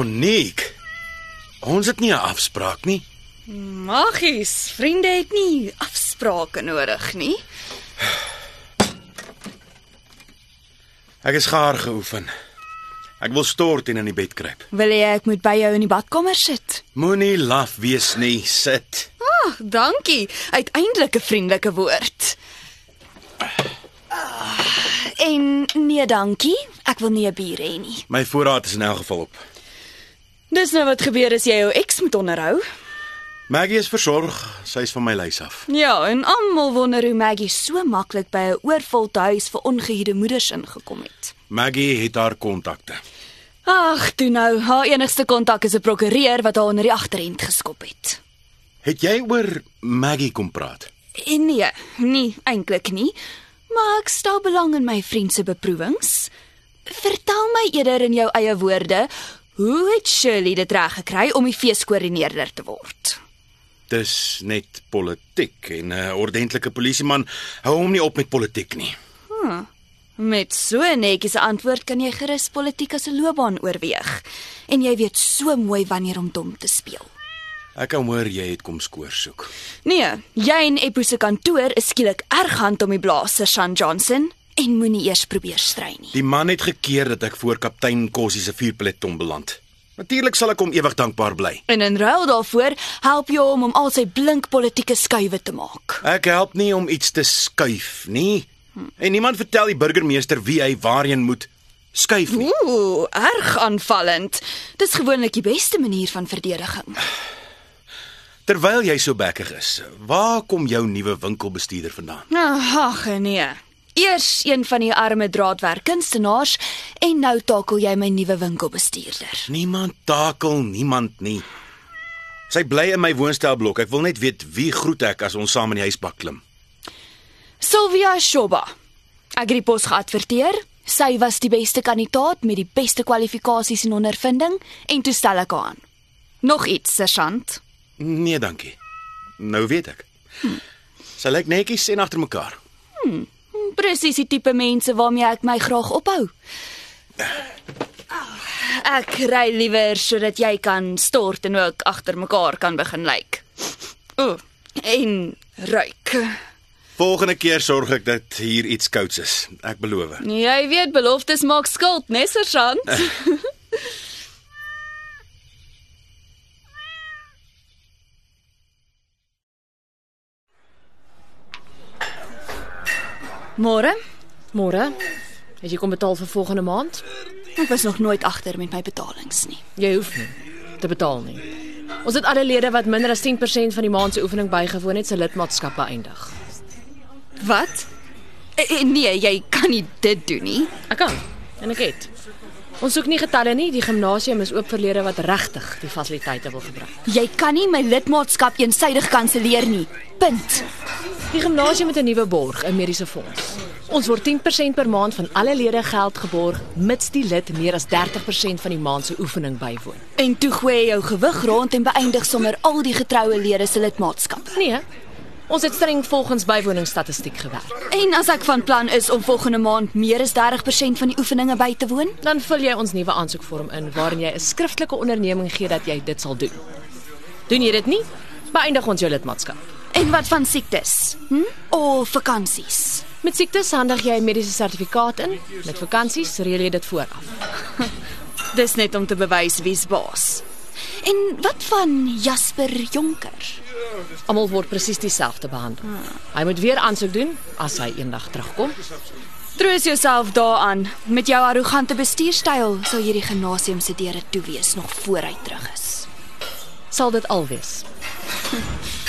Monique. Ons het nie 'n afspraak nie. Magies, vriende het nie afsprake nodig nie. Ek is gaar geoefen. Ek wil stort en in die bed kruip. Wil jy ek moet by jou in die badkamer sit? Moenie laf wees nie, sit. Ag, dankie. Uiteindelik 'n vriendelike woord. Ah, En nee, dankie. Ek wil nie 'n bier hê nie. My voorraad is in elk geval op. Dis nou wat gebeur as jy jou eks moet onderhou. Maggie is versorg, sy is van my lys af. Ja, en almal wonder hoe Maggie so maklik by 'n oorvol huis vir ongehuide moeders ingekom het. Maggie het haar kontakte. Ag, toe nou, haar enigste kontak is 'n prokureur wat haar onder die agterend geskop het. Het jy oor Maggie kom praat? Nee, nie eintlik nie. Maar ek stel belang in my vriend se beproewings. Vertel my eerder in jou eie woorde, hoe het Shirley dit reg gekry om die feeskoördineerder te word? Dis net politiek en 'n ordentlike polisieman hou hom nie op met politiek nie. Met so 'n netjiese antwoord kan jy gerus politiek as 'n loopbaan oorweeg en jy weet so mooi wanneer om dom te speel. Ek kan hoor jy het kom skoor soek. Nee, jy en Eppo se kantoor is skielik erg hand om die blaas, Sergeant Johnson, en moenie eers probeer stry nie. Die man het gekeer dat ek voor kaptein Kossie se vuurpeloton beland. Natuurlik sal ek hom ewig dankbaar bly. En in ruil daarvoor help jy hom om al sy blink politieke skuwe te maak. Ek help nie om iets te skuif nie. En niemand vertel die burgemeester wie hy waarheen moet skuif nie. Ooh, erg aanvallend. Dis gewoonlik die beste manier van verdediging. Terwyl jy so bekkig is, waar kom jou nuwe winkelbestuurder vandaan? Ag nee. Eers een van die arme draadwerk kunstenaars en nou takel jy my nuwe winkelbestuurder. Niemand takel niemand nie. Sy bly in my woonstelblok. Ek wil net weet wie groet ek as ons saam in die huisbak klim. Sylvia Shoba. Ek het die pos geadverteer. Sy was die beste kandidaat met die beste kwalifikasies en ondervinding en toe stel ek haar aan. Nog iets, sergeant? Nee, dankie. Nou weet ek. Sy lyk netjies en agter mekaar. Presies die tipe mense waarmee ek my graag ophou. Ek ry liewer sodat jy kan stort en ook agter mekaar kan begin lyk. O, en ruik. Volgende keer sorg ek dat hier iets kouds is. Ek beloof. Jy weet beloftes maak skuld, né, sergeant? Môre? Môre. Het jy kom betaal vir volgende maand? Ek was nog nooit agter met my betalings nie. Jy hoef nie te betaal nie. Ons het alle lede wat minder as 10% van die maand se oefening bygewoon het, se lidmaatskap beëindig. Wat? Eh, eh, Nee, jy kan nie dit doen nie. Ek kan en ek het. Ons soek nie getalle nie, die gimnasium is oop vir lede wat regtig die fasiliteite wil gebruik. Jy kan nie my lidmaatskap eensaidig kanselleer nie. Punt. Die gimnasium het 'n nuwe borg, 'n mediese fonds. Ons word 10% per maand van alle lede geld geborg mits die lid meer as 30% van die maand se oefening bywoon. En toe gooi jy jou gewig rond en beëindig sommer al die getroue lede se lidmaatskappe. Nee. Ons het streng volgens bywoningsstatistiek gewerk. En as ek van plan is om volgende maand meer as 30% van die oefeninge by te woon, Dan vul jy ons nuwe aansoekvorm in waarin jy 'n skriftelike onderneming gee dat jy dit sal doen. Doen jy dit nie, beëindig ons jou lidmaatskap. en wat van siektes? Hm? Of vakansies? Met siektes handig jy 'n mediese sertifikaat in, met vakansies reël jy dit vooraf. Dis net om te bewys wie's baas. En wat van Jasper Jonker? Almal word presies dieselfde behandel. Hy moet weer aansoek doen as hy eendag terugkom. Troos jouself daaraan. Met jou arrogante bestuurstyl sal jy die gimnasium se deure toe wees nog voor hy terug is. Sal dit al wees.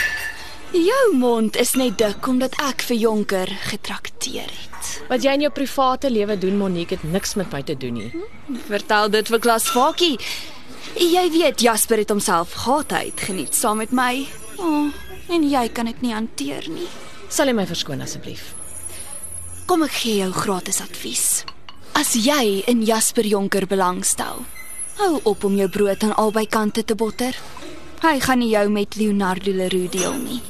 Jou mond is net dik omdat ek vir Jonker getrakteer het. Wat jy in jou private lewe doen, Monique, het niks met my te doen nie. Vertel dit vir klas Fakie. Jy weet Jasper het homself gehad uit geniet saam met my. Oh, en jy kan dit nie hanteer nie. Sal jy my verskoon asseblief? Kom ek gee jou gratis advies. As jy in Jasper Jonker belangstel, hou op om jou brood aan albei kante te botter. Hy gaan nie jou met Leonardo Leroux deel nie.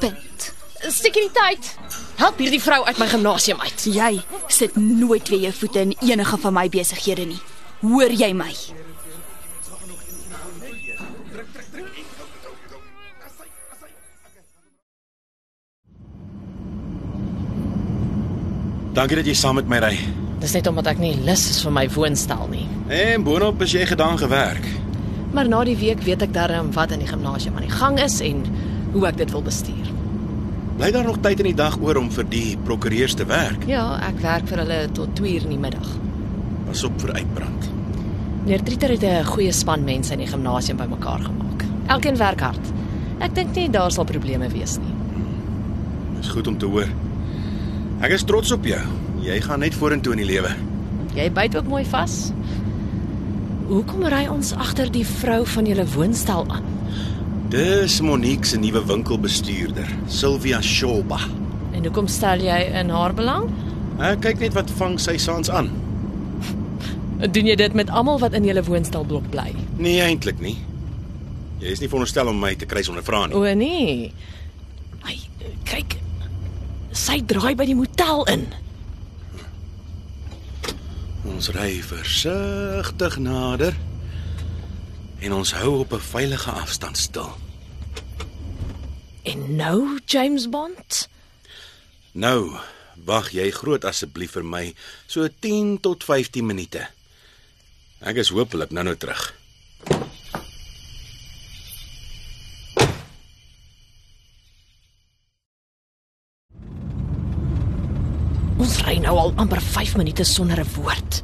Punt. Sekuriteit. Help hierdie vrou uit my gimnasium uit. Jy sit nooit weer jou voete in enige van my besighede nie. Hoor jy my? Dankie dat jy saam met my ry. Dis net omdat ek nie lus is vir my woonstel nie. En boonop is jy gedaan gewerk. Maar na die week weet ek darm wat in die gimnasium aan die gang is en hoe ek dit wil bestuur. Bly daar nog tyd in die dag oor om vir die prokureurs te werk? Ja, ek werk vir hulle tot 2uur in die middag. Pas op vir uitbrand. Meneer Trieter het 'n goeie span mense in die gimnasium bymekaar gemaak. Elkeen werk hard. Ek dink nie daar sal probleme wees nie. Dis goed om te hoor. Ek is trots op jou. Jy gaan net vorentoe in die lewe. Jy byt ook mooi vas. Hoekom ry ons agter die vrou van julle woonstel aan? Dis Monique se nuwe winkelbestuurder, Sylvia Shoba. En hoekom stel jy in haar belang? Ek kyk net wat vang sy saans aan. Doen jy dit met almal wat in julle woonstelblok bly? Nee, eintlik nie. Jy is nie veronderstel om my te kry sonder vra nie. O nee. Ai, kyk. Sy draai by die motel in. Ons ry versigtig nader en ons hou op 'n veilige afstand stil. En nou James Bond? Nou, wag jy groot asseblief vir my so 10 tot 15 minute. Ek is hopelik nou-nou terug. Al amper 5 minute sonder 'n woord.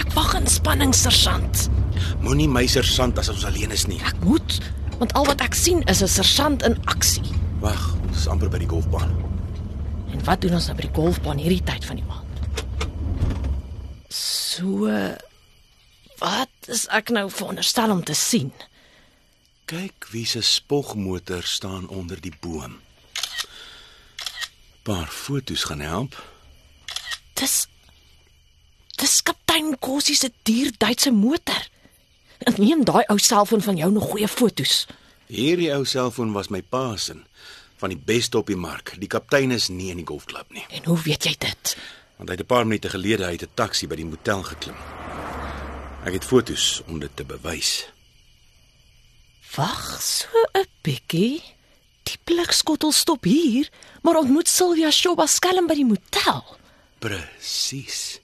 Ek wag in spanning, sergeant. Moenie my sersant as ons alleen is nie. Ek moet, want al wat ek sien is 'n sergeant in aksie. Wag, ons is amper by die golfbaan. En wat doen ons nou by die golfbaan hierdie tyd van die maand? So wat is ek nou veronderstel om te sien? Kyk wie se spogmotor staan onder die boom. Paar fotos gaan help. Dis Dis kaptein Kossie se duur Duitse motor. Ek neem daai ou selfoon van jou nog goeie fotos. Hierdie ou selfoon was my pa se van die beste op die mark. Die kaptein is nie in die golfklub nie, En hoe weet jy dit? want hy het 'n paar minute gelede uit 'n taxi by die motel geklim. Ek het fotos om dit te bewys. Wag so 'n bietjie. Die blikskottel stop hier, maar ontmoet Sylvia Shoba skelm by die motel. Presies.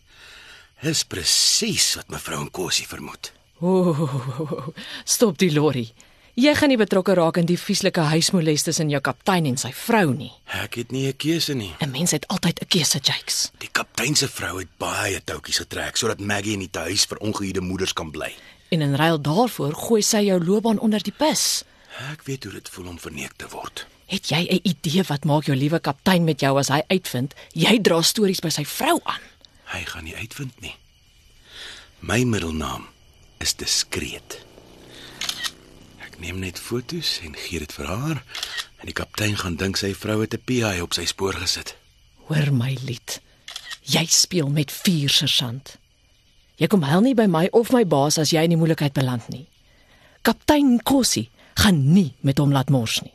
Dis presies wat mevrou Nkosi vermoed. Ooh, stop die lorry. Jy gaan nie betrokke raak in die vieslike huismoles tussen jou kaptein en sy vrou nie. Ek het nie 'n keuse nie. 'n Mens het altyd 'n keuse, Jakes. Die kaptein se vrou het baie toutjies getrek sodat Maggie in die huis vir ongehuide moeders kan bly. En in ruil daarvoor gooi sy jou loopbaan onder die bus. Ek weet hoe dit voel om verneek te word. Het jy 'n idee wat maak jou liewe kaptein met jou as hy uitvind jy dra stories by sy vrou aan? Hy gaan nie uitvind nie. My middelnaam is diskreet. Ek neem net fotos en gee dit vir haar en die kaptein gaan dink sy vrou het 'n PI op sy spoor gesit. Hoor my lied. Jy speel met vuur, sergeant. Jy kom huil nie by my of my baas as jy in die moeilikheid beland nie. Kaptein Kossie gaan nie met hom laat mors nie.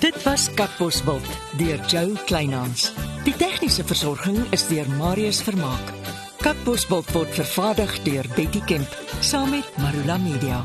Dit was Kakbosveld deur Jo Kleinhans. Die tegniese versorging is deur Marius Vermaak. Kakbosveld word vervaardig deur Betty Kemp saam met Marula Media.